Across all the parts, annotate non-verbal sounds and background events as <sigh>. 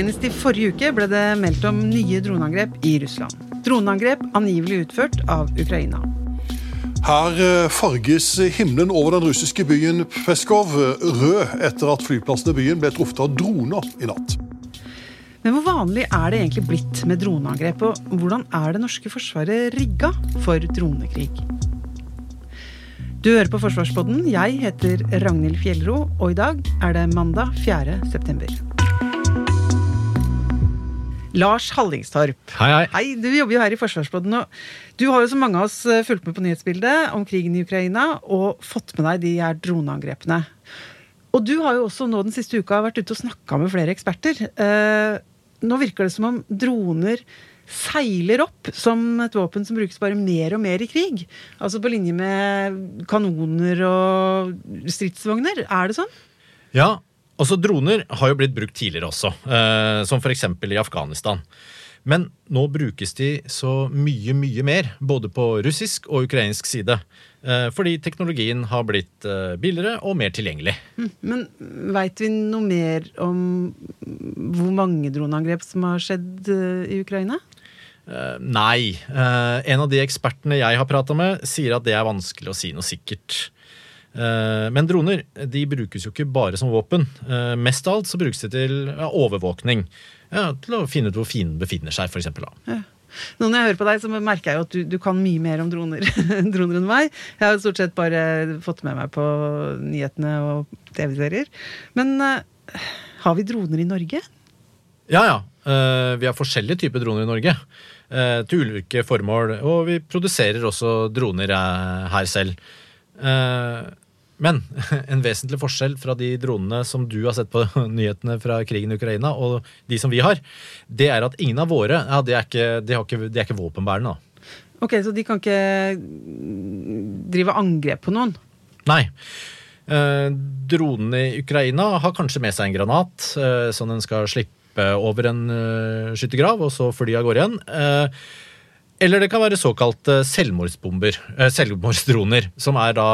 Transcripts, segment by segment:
Senest i forrige uke ble det meldt om nye droneangrep i Russland. Droneangrep angivelig utført av Ukraina. Her eh, farges himmelen over den russiske byen Peskov rød etter at flyplassen i byen ble truffet av droner i natt. Men hvor vanlig er det egentlig blitt med droneangrep, og hvordan er det norske forsvaret rigga for dronekrig? Du hører på Forsvarspodden. Jeg heter Ragnhild Fjellro, og i dag er det mandag 4. september. Lars Hallingstorp. Hei, hei. Hei, Du jobber jo her i Forsvarsbåten. og du har jo som mange av oss eh, fulgt med på nyhetsbildet om krigen i Ukraina og fått med deg de her droneangrepene. Og du har jo også nå den siste uka vært ute og snakka med flere eksperter. Eh, nå virker det som om droner seiler opp som et våpen som brukes bare mer og mer i krig. Altså på linje med kanoner og stridsvogner. Er det sånn? Ja, også droner har jo blitt brukt tidligere også, eh, som f.eks. i Afghanistan. Men nå brukes de så mye, mye mer, både på russisk og ukrainsk side. Eh, fordi teknologien har blitt eh, billigere og mer tilgjengelig. Men veit vi noe mer om hvor mange droneangrep som har skjedd eh, i Ukraina? Eh, nei. Eh, en av de ekspertene jeg har prata med, sier at det er vanskelig å si noe sikkert. Eh, Men droner de brukes jo ikke bare som våpen. Eh, Mest av alt så brukes de til overvåkning. Ja, til å finne ut hvor fienden befinner seg, f.eks. Nå når jeg hører på deg, så merker jeg jo at du, du kan mye mer om droner, <laughs> droner enn meg. Jeg har stort sett bare fått med meg på nyhetene og TV-serier. Men uh, har vi droner i Norge? Ja, ja. Uh, Vi har forskjellige typer droner i Norge. Uh, Til ulike formål. Og vi produserer også droner her selv. Eh, Men <laughs> en vesentlig forskjell fra de dronene som du har sett på <laughs> nyhetene fra krigen i Ukraina, og de som vi har, det er at ingen av våre ja, de er ikke, de har ikke, de er ikke våpenbærende. da. Ok, Så de kan ikke drive angrep på noen? Nei. Eh, dronene i Ukraina har kanskje med seg en granat, eh, som den skal slippe over en eh, skyttergrav, og så fly av gårde igjen. Eh, eller det kan være såkalte selvmordsbomber, eh, selvmordsdroner, som er da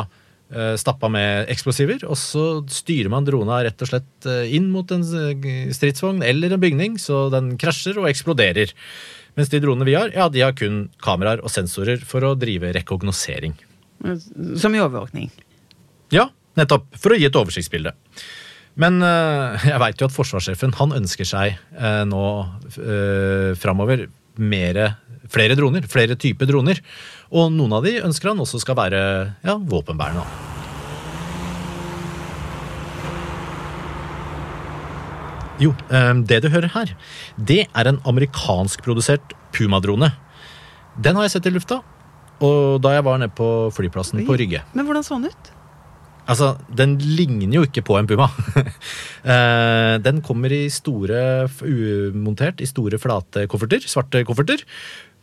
stappa med eksplosiver, og så styrer man drona rett og slett eh, inn mot en eh, stridsvogn eller en bygning, så den krasjer og eksploderer. Mens de dronene vi har, ja, de har kun kameraer og sensorer for å drive rekognosering. Som i overvåkning? Ja, nettopp. For å gi et oversiktsbilde. Men eh, jeg veit jo at forsvarssjefen han ønsker seg eh, nå framover mere, flere droner. Flere typer droner. Og noen av de ønsker han også skal være ja, våpenbærende. Jo, eh, det du hører her, det er en amerikanskprodusert Puma-drone. Den har jeg sett i lufta, og da jeg var nede på flyplassen på Rygge. Men hvordan så den ut? Altså, den ligner jo ikke på en puma. <laughs> Eh, den kommer i store, umontert i store flate kofferter, svarte kofferter.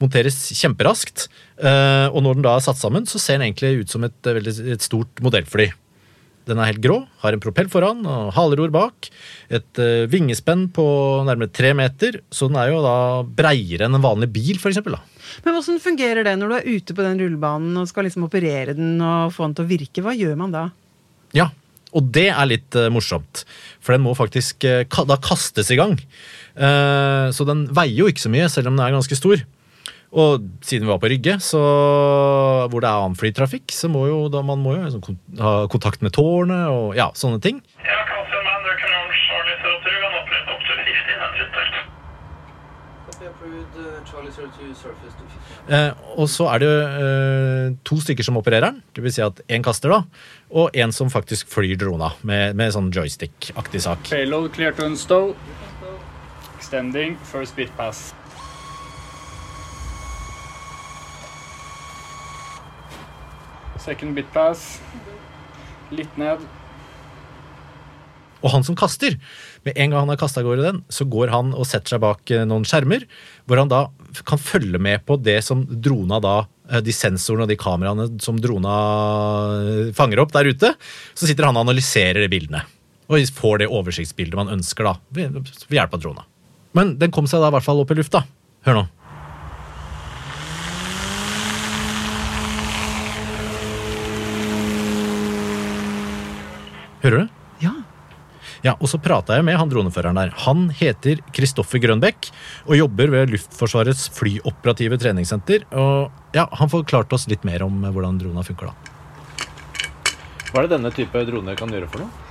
Monteres kjemperaskt. Eh, Og når den da er satt sammen, så ser den egentlig ut som et, et stort modellfly. Den er helt grå, har en propell foran og haleror bak. Et eh, vingespenn på nærmere tre meter, så den er jo da breiere enn en vanlig bil, for eksempel. Da. Men Hvordan fungerer det når du er ute på den rullebanen og skal liksom operere den og få den til å virke? Hva gjør man da? Ja, og det er litt uh, morsomt. For den må faktisk uh, ka da kastes i gang. Uh, så den veier jo ikke så mye, selv om den er ganske stor. Og siden vi var på Rygge, så, hvor det er annen flytrafikk, så må jo da, man må jo liksom ha kontakt med tårnet og ja, sånne ting. Ja, Council Commander Command Charlie 02 kan opprette opp til 1500 der. Copy approved, uh, Charlie 02, surface to 50. Eh, og så er det eh, to stykker som opererer den, det vil si at én kaster, da, og en som faktisk flyr drona med, med sånn joystick-aktig sak. Payload clear to install. Extending first bit pass. Second bit pass. Litt ned. Og han som kaster, med en gang han har kasta av gårde den, så går han og setter seg bak eh, noen skjermer, hvor han da kan følge med på det som drona da eh, de sensorene og de kameraene som drona eh, fanger opp der ute. Så sitter han og analyserer de bildene. Og får det oversiktsbildet man ønsker, da, ved hjelp av drona. Men den kom seg da i hvert fall opp i lufta. Hør nå. Hører du? Ja. Og så prata jeg med han droneføreren der. Han heter Kristoffer Grønbekk og jobber ved Luftforsvarets flyoperative treningssenter. Og ja, Han forklarte oss litt mer om hvordan drona funker, da. Hva er det denne type drone kan gjøre for noe?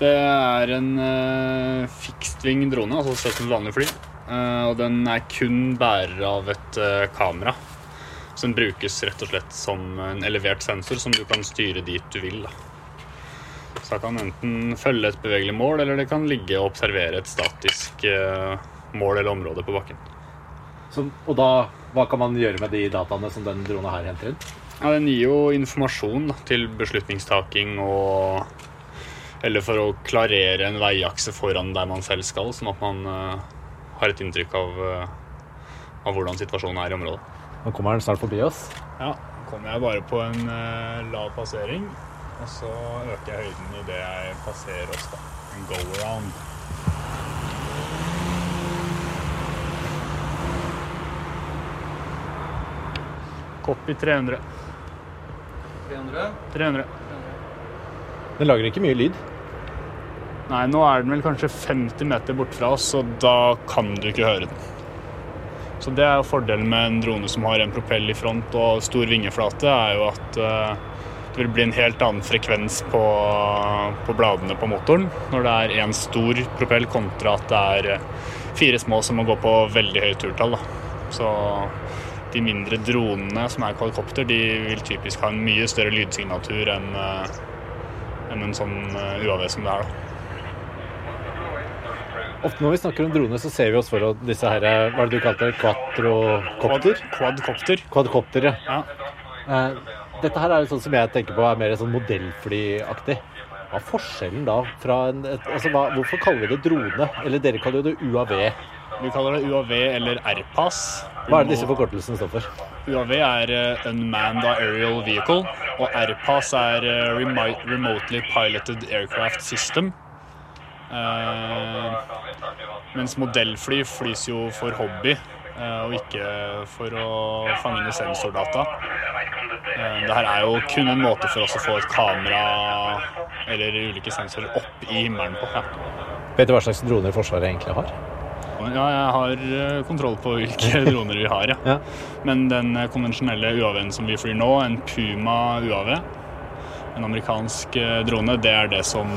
Det er en uh, fikstving drone, altså som et vanlig fly. Uh, og den er kun bærer av et uh, kamera. Så den brukes rett og slett som en elevert sensor som du kan styre dit du vil. Da. Så det kan enten følge et bevegelig mål, eller det kan ligge og observere et statisk eh, mål eller område på bakken. og da, hva kan man gjøre med de dataene som den dronen her henter inn? Ja, Den gir jo informasjon da, til beslutningstaking og Eller for å klarere en veiakse foran der man selv skal, sånn at man uh, har et inntrykk av, uh, av hvordan situasjonen er i området. Nå kommer den snart forbi oss. Ja, nå kommer jeg bare på en uh, lav passering, og så øker jeg høyden idet jeg passerer oss. da. En go-around. Copy 300. 300. 300. Den lager ikke mye lyd. Nei, nå er den vel kanskje 50 meter bort fra oss, og da kan du ikke høre den. Så det er jo fordelen med en drone som har en propell i front og stor vingeflate, er jo at eh, det vil bli en helt annen frekvens på, på bladene på motoren når det er én stor propell kontra at det er eh, fire små som må gå på veldig høye turtall. Da. Så de mindre dronene som er kvadkopter, de vil typisk ha en mye større lydsignatur enn eh, enn en sånn eh, UAV som det er. da. Ofte når vi snakker om droner, så ser vi oss for disse her, hva er det du kalte det, quadrocopter? Quadcopter. Quadcopter, ja. Ja. Eh, dette her er jo sånn som jeg tenker på er mer sånn modellflyaktig. Hva er forskjellen da fra en et, altså, hva, Hvorfor kaller vi det drone? Eller dere kaller jo det UAV. Vi kaller det UAV eller RPAS. Hva er det disse forkortelsene står for? UAV er uh, Unmanned Aerial Vehicle, og RPAS er uh, Remotely Piloted Aircraft System. Uh, mens modellfly flys jo for hobby, og ikke for å fange sensordata. Eh, det her er jo kun en måte for oss å få et kamera eller ulike sensorer opp i himmelen på. Ja. Vet du hva slags droner Forsvaret egentlig har? Ja, jeg har eh, kontroll på hvilke <laughs> droner vi har, ja. Ja. Men den eh, konvensjonelle UAV-en som vi flyr nå, en Puma UAV, en amerikansk drone, det er det som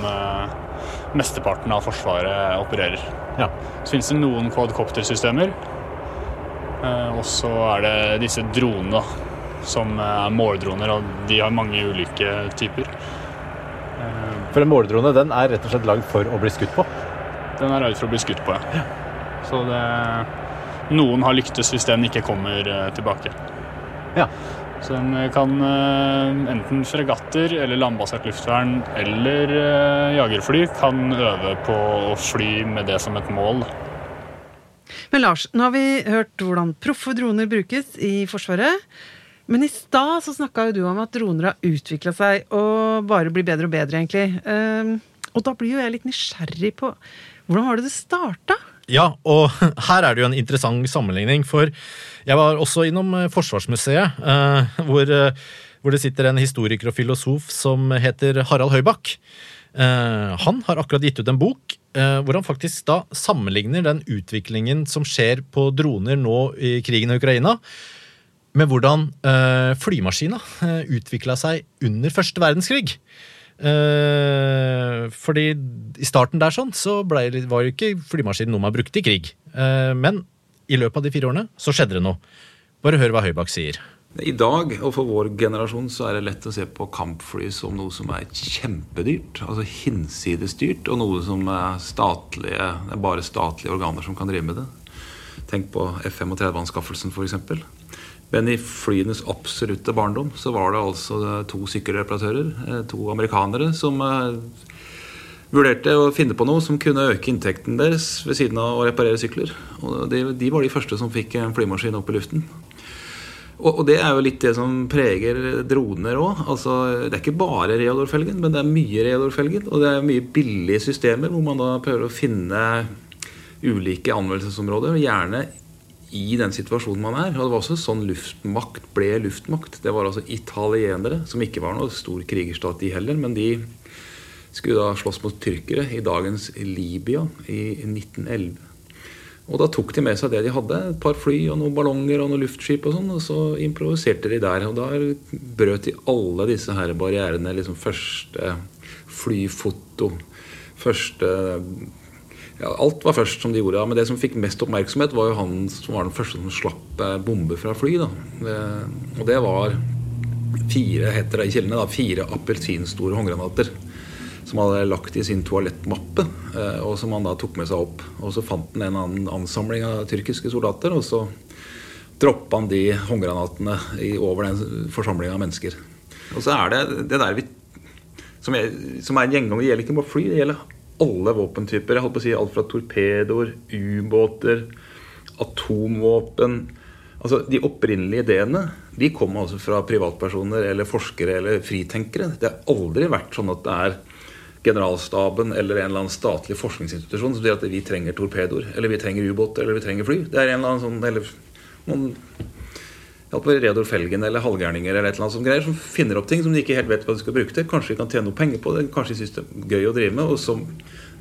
mesteparten av Forsvaret opererer. Ja. Så finnes det noen quadcoptersystemer, og så er det disse dronene, som er måldroner, og de har mange ulike typer. Eh, For en måldrone den er rett og slett lagd for å bli skutt på. Den er lagd for å bli skutt på, ja. Så det Noen har lyktes hvis den ikke kommer eh, tilbake. Ja. Så den eh, kan eh, enten fregatter eller landbasert luftvern eller jagerfly kan øve på å fly med det som et mål. Men Lars, nå har vi hørt hvordan proffe droner brukes i Forsvaret. Men i stad så snakka jo du om at droner har utvikla seg og bare blir bedre og bedre, egentlig. Ehm, og da blir jo jeg litt nysgjerrig på hvordan var det det starta? Ja, og <laughs> her er det jo en interessant sammenligning, for jeg var også innom eh, Forsvarsmuseet, eh, hvor, eh, hvor det sitter en historiker og filosof som heter Harald Høybakk. Han har akkurat gitt ut en bok hvor han faktisk da sammenligner den utviklingen som skjer på droner nå i krigen i Ukraina, med hvordan uh, flymaskina uh, utvikla seg under første verdenskrig. Uh, fordi i starten der sånn, så ble, var jo ikke flymaskinen noe man brukte i krig. Uh, men i løpet av de fire årene så skjedde det noe. Bare hør hva Høybakk sier. I dag, og for vår generasjon, så er det lett å se på kampfly som noe som er kjempedyrt. Altså hinsides dyrt, og noe som er statlige, det er bare statlige organer som kan drive med det. Tenk på F-35-anskaffelsen, f.eks. Men i flyenes absolutte barndom så var det altså to sykkelreparatører, eh, to amerikanere, som eh, vurderte å finne på noe som kunne øke inntekten deres ved siden av å reparere sykler. Og de, de var de første som fikk en flymaskin opp i luften. Og, og det er jo litt det som preger droner òg. Altså, det er ikke bare Reodor-felgen, men det er mye Reodor-felgen. Og det er mye billige systemer hvor man da prøver å finne ulike anvendelsesområder. Gjerne i den situasjonen man er. Og det var også sånn luftmakt ble luftmakt. Det var altså italienere, som ikke var noe stor krigerstat de heller, men de skulle da slåss mot tyrkere i dagens Libya i 1911. Og da tok de med seg det de hadde, et par fly og noen ballonger og noen luftskip og sånn, og så improviserte de der. Og da brøt de alle disse her barrierene. Liksom første flyfoto, første ja, Alt var først som de gjorde. Men det som fikk mest oppmerksomhet, var jo han som var den første som slapp eh, bombe fra fly. da. Og det var fire, heter det i kildene, da, fire appelsinstore håndgranater som han hadde lagt i sin toalettmappe, eh, og som han da tok med seg opp. Og så fant han en annen ansamling av tyrkiske soldater, og så droppa han de håndgranatene over den forsamlinga av mennesker. Og så er det det der vi som er, som er en gjengang. Det gjelder ikke bare fly, det gjelder alle våpentyper. Jeg holdt på å si Alt fra torpedoer, ubåter, atomvåpen Altså, De opprinnelige ideene de kommer altså fra privatpersoner eller forskere eller fritenkere. Det har aldri vært sånn at det er generalstaben eller en eller annen statlig forskningsinstitusjon som sier at vi trenger torpedoer, eller vi trenger ubåter, eller vi trenger fly. Det er en eller annen sånn eller noen Redor Felgen eller halvgærninger eller et eller annet som greier, som finner opp ting som de ikke helt vet hva de skal bruke til. Kanskje de kan tjene noe penger på det, kanskje de syns det er gøy å drive med. Og som,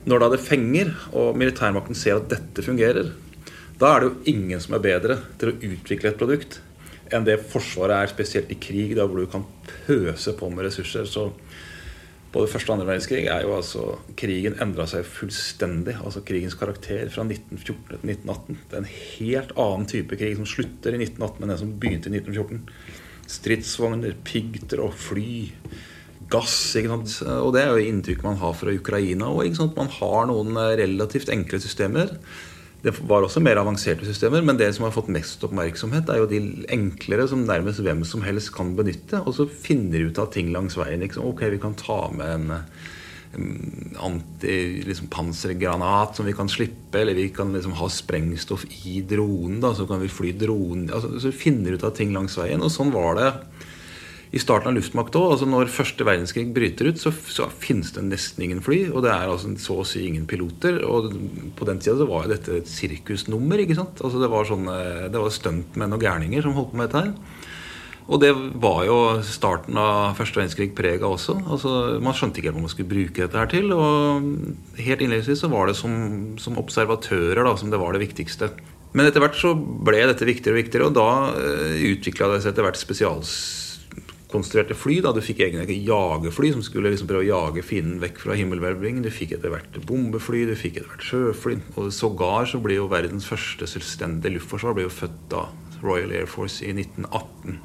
når da det fenger, og militærmakten ser at dette fungerer, da er det jo ingen som er bedre til å utvikle et produkt enn det Forsvaret er, spesielt i krig, da hvor du kan pøse på med ressurser. Så både første og andre verdenskrig er jo altså Krigen endra seg fullstendig. Altså krigens karakter fra 1914 til 1918. Det er en helt annen type krig som slutter i 1918 enn den som begynte i 1914. Stridsvogner, pigter og fly. Gass. Og det er jo inntrykket man har fra Ukraina. òg. Man har noen relativt enkle systemer det var også mer avanserte systemer, men det som har fått mest oppmerksomhet, er jo de enklere som nærmest hvem som helst kan benytte. Og så finner ut av ting langs veien. Liksom. Ok, vi kan ta med en, en liksom, som vi kan slippe, eller vi kan liksom ha sprengstoff i dronen. Da, så kan vi fly dronen. Altså, så finner ut av ting langs veien. Og sånn var det i starten av luftmakt òg. Altså når første verdenskrig bryter ut, så, så, finnes det nesten ingen fly. Og det er altså så å si ingen piloter. Og på den tida var jo dette et sirkusnummer. ikke sant? Altså Det var sånne, det var stuntmenn og gærninger som holdt på med dette her. Og det var jo starten av første verdenskrig prega også. Altså, man skjønte ikke hva man skulle bruke dette her til. Og helt innledningsvis så var det som, som observatører da, som det var det viktigste. Men etter hvert så ble dette viktigere og viktigere, og da eh, utvikla det seg etter hvert spesials konstruerte fly. da Du fikk egne jagerfly som skulle liksom prøve å jage fienden vekk fra himmelhvelvingen. Du fikk etter hvert bombefly, du fikk etter hvert sjøfly. Og sågar så ble jo verdens første selvstendige luftforsvar ble jo født av Royal Air Force i 1918.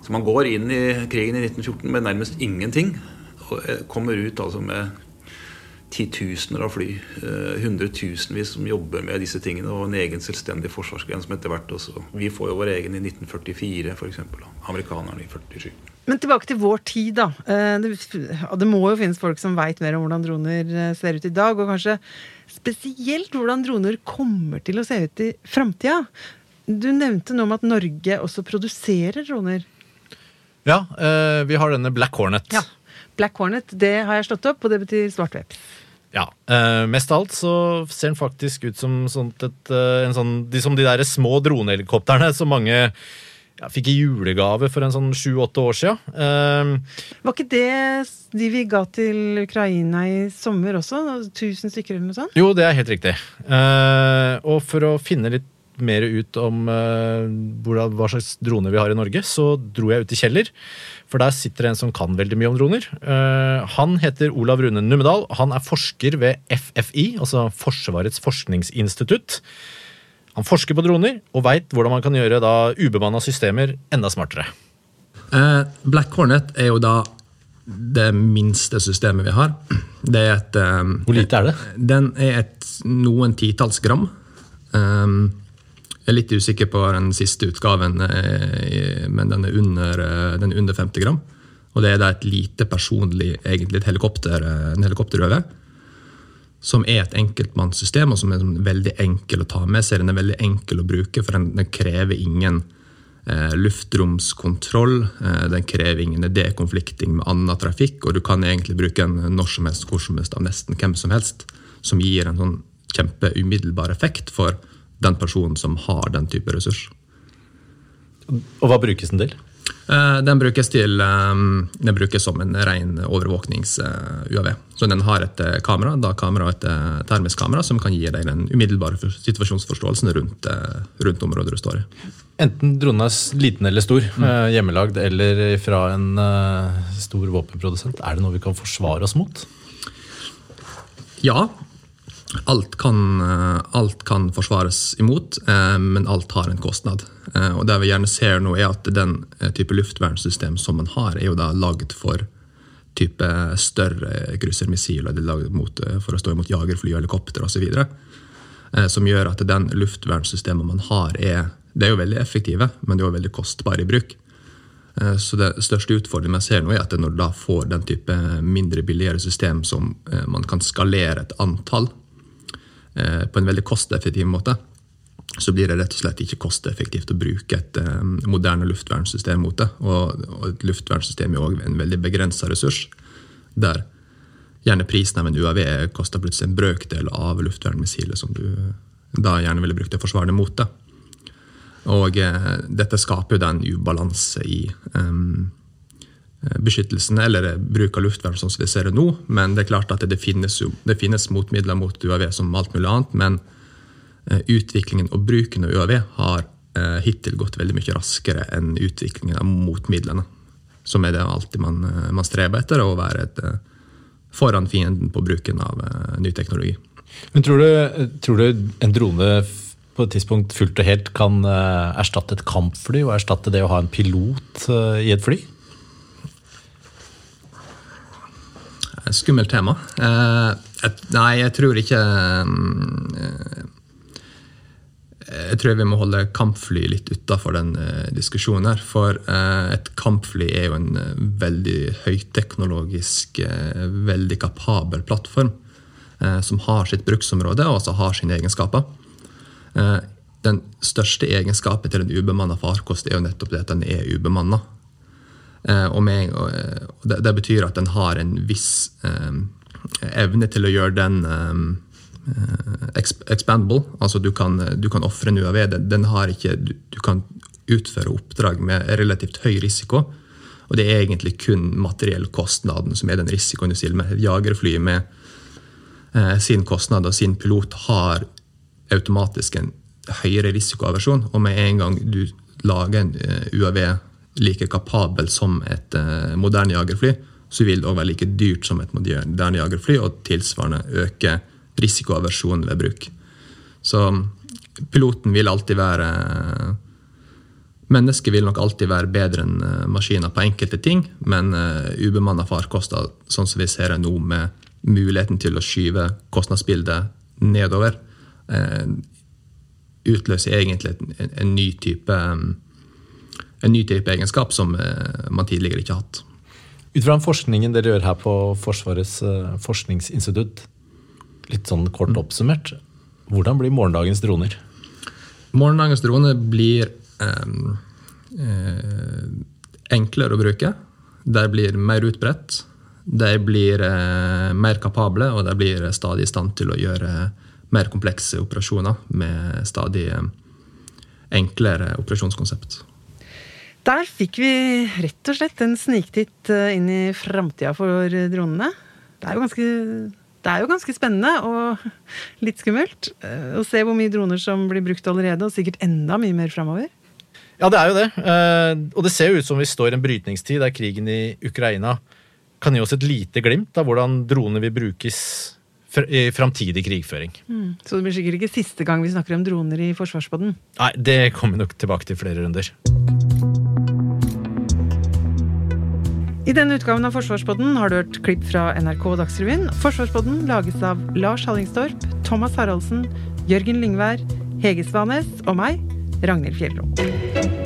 Så man går inn i krigen i 1914 med nærmest ingenting. Og eh, kommer ut altså med titusener av fly. Eh, hundretusenvis som jobber med disse tingene. Og en egen selvstendig forsvarsgren som etter hvert også Vi får jo vår egen i 1944, f.eks. Amerikanerne i 47. Men tilbake til vår tid, da. Eh, det, det må jo finnes folk som veit mer om hvordan droner eh, ser ut i dag. Og kanskje spesielt hvordan droner kommer til å se ut i framtida. Du nevnte noe om at Norge også produserer droner. Ja, vi har denne Black Hornet. Ja. Black Hornet, det har jeg slått opp, og det betyr svartveps. Ja. Uh, mest av alt så ser den faktisk ut som, et, eh, sånn, de, som de der små dronehelikoptrene som mange ja, fikk i julegave for en sånn sju-åtte år siden. Uh, Var ikke det de vi ga til Ukraina i sommer også? Tusen stykker eller noe sånt? Jo, det er helt riktig. Eh, og for å finne litt mer ut om uh, hva slags droner vi har i Norge, så dro jeg ut i Kjeller. For der sitter det en som kan veldig mye om droner. Uh, han heter Olav Rune Numedal. Han er forsker ved FFI, altså Forsvarets forskningsinstitutt. Han forsker på droner og veit hvordan man kan gjøre da ubemanna systemer enda smartere. Uh, Black Hornet er jo da det minste systemet vi har. Det er et Hvor lite er det? Den er et noen titalls gram. Um, jeg er litt usikker på den siste utgaven, eh, men den er under, eh, den er under 50 gram. Og det er da et lite personlig egentlig et helikopter, eh, en helikopterøve. som er et enkeltmannssystem, og som er sånn veldig enkel å ta med seg. Den er veldig enkel å bruke, for den, den krever ingen eh, luftromskontroll. Eh, den krever ingen dekonflikting med annen trafikk, og du kan egentlig bruke den når som helst, hvor som helst, av nesten hvem som helst. Som gir en sånn kjempeumiddelbar effekt for den personen som har den type ressurs. Og hva brukes den til? Eh, Den brukes, til, eh, den brukes som en ren overvåknings-UAV. Så den har et eh, kamera, da kamera et eh, termisk kamera, som kan gi deg den umiddelbare situasjonsforståelsen rundt, eh, rundt området du står i. Enten dronen er liten eller stor, eh, hjemmelagd eller fra en eh, stor våpenprodusent, er det noe vi kan forsvare oss mot? Ja, alt kan, eh, alt kan forsvares imot, eh, men alt har en kostnad. Eh, Og det vi gjerne ser nå, er at den type luftvernsystem som man har, er jo da lagd for type større er laget eh, for å stå imot jagerfly, helikopter osv. Som gjør at den luftvernsystemet man har, er, det er jo veldig effektive, men det er jo veldig kostbare i bruk. Så det største utfordringen jeg ser nå, er at når du da får den type mindre billigere system som man kan skalere et antall på en veldig kosteffektiv måte, så blir det rett og slett ikke kosteffektivt å bruke et eh, moderne luftvernsystem mot det. Og, et luftvernsystem er òg en veldig begrensa ressurs, der gjerne prisen av en UAV koster plutselig en brøkdel av luftvernmissilet som du da gjerne ville brukt til å forsvare det mot. det. Og eh, dette skaper jo da en ubalanse i eh, beskyttelsen eller bruk av luftvern sånn som vi ser det nå. Men det er klart at det finnes, jo, det finnes motmidler mot UAV som alt mulig annet. Men eh, utviklingen og bruken av UAV har eh, hittil gått veldig mye raskere enn utviklingen av motmidlene. Som er det alltid man, eh, man streber etter, å være et, eh, foran fienden på bruken av eh, ny teknologi. Men tror du, tror du en drone på et tidspunkt fullt og helt kan eh, erstatte et kampfly og erstatte det å ha en pilot eh, i et fly? Skummelt tema. Eh, et, nei, jeg tror ikke eh, Jeg tror vi må holde kampfly litt utafor den eh, diskusjonen her. For eh, et kampfly er jo en eh, veldig høyteknologisk, eh, veldig kapabel plattform. eh, som har sitt bruksområde og også har sine egenskaper. Eh, den største egenskapen til en ubemanna farkost er jo nettopp det at den er ubemanna. Eh, og med, og, eh, det, det betyr at den har en viss eh, evne til å gjøre den expandable. Altså du kan, du kan ofre en UAV. Den, den har ikke, du, du kan utføre oppdrag med relativt høy risiko. Og det er egentlig kun materiellkostnaden som er den risikoen du stiller med. Et jagerfly med eh, sin kostnad og sin pilot har automatisk en høyere risikoaversjon. Og med en gang du lager en eh, UAV like kapabel som et eh, moderne jagerfly, så vil det også være like dyrt som et moderne jagerfly, og tilsvarende øke risikoaversjonen ved bruk. Så piloten vil alltid være Mennesket vil nok alltid være bedre enn eh, maskiner på enkelte ting, men ubemanna farkoster, sånn som vi ser det nå, med muligheten til å skyve kostnadsbildet nedover, eh, utløser egentlig en, en, en ny type um, en ny type egenskap som eh, man tidligere ikke har hatt. Ut fra den forskningen dere gjør her på Forsvarets eh, forskningsinstitutt, litt sånn kort oppsummert, hvordan blir morgendagens droner? Morgendagens droner blir eh, enklere å bruke. De blir mer utbredt. De blir eh, mer kapable, og de blir stadig i stand til å gjøre mer komplekse operasjoner med stadig enklere operasjonskonsept. Der fikk vi rett og slett en sniktitt eh, inn i framtida for dronene. Det er jo ganske, det er jo ganske spennende og litt skummelt eh, å se hvor mye droner som blir brukt allerede, og sikkert enda mye mer framover. Ja, det er jo det. Eh, og det ser jo ut som vi står i en brytningstid der krigen i Ukraina kan gi oss et lite glimt av hvordan droner vil brukes i framtidig krigføring. Så det blir sikkert ikke siste gang vi snakker om droner i Forsvarspodden. Nei, det kommer vi nok tilbake til flere runder. I denne utgaven av Forsvarspodden har du hørt klipp fra NRK Dagsrevyen. Forsvarspodden lages av Lars Hallingstorp, Thomas Haraldsen, Jørgen Lyngvær, Hege Svanes og meg, Ragnhild Fjellro.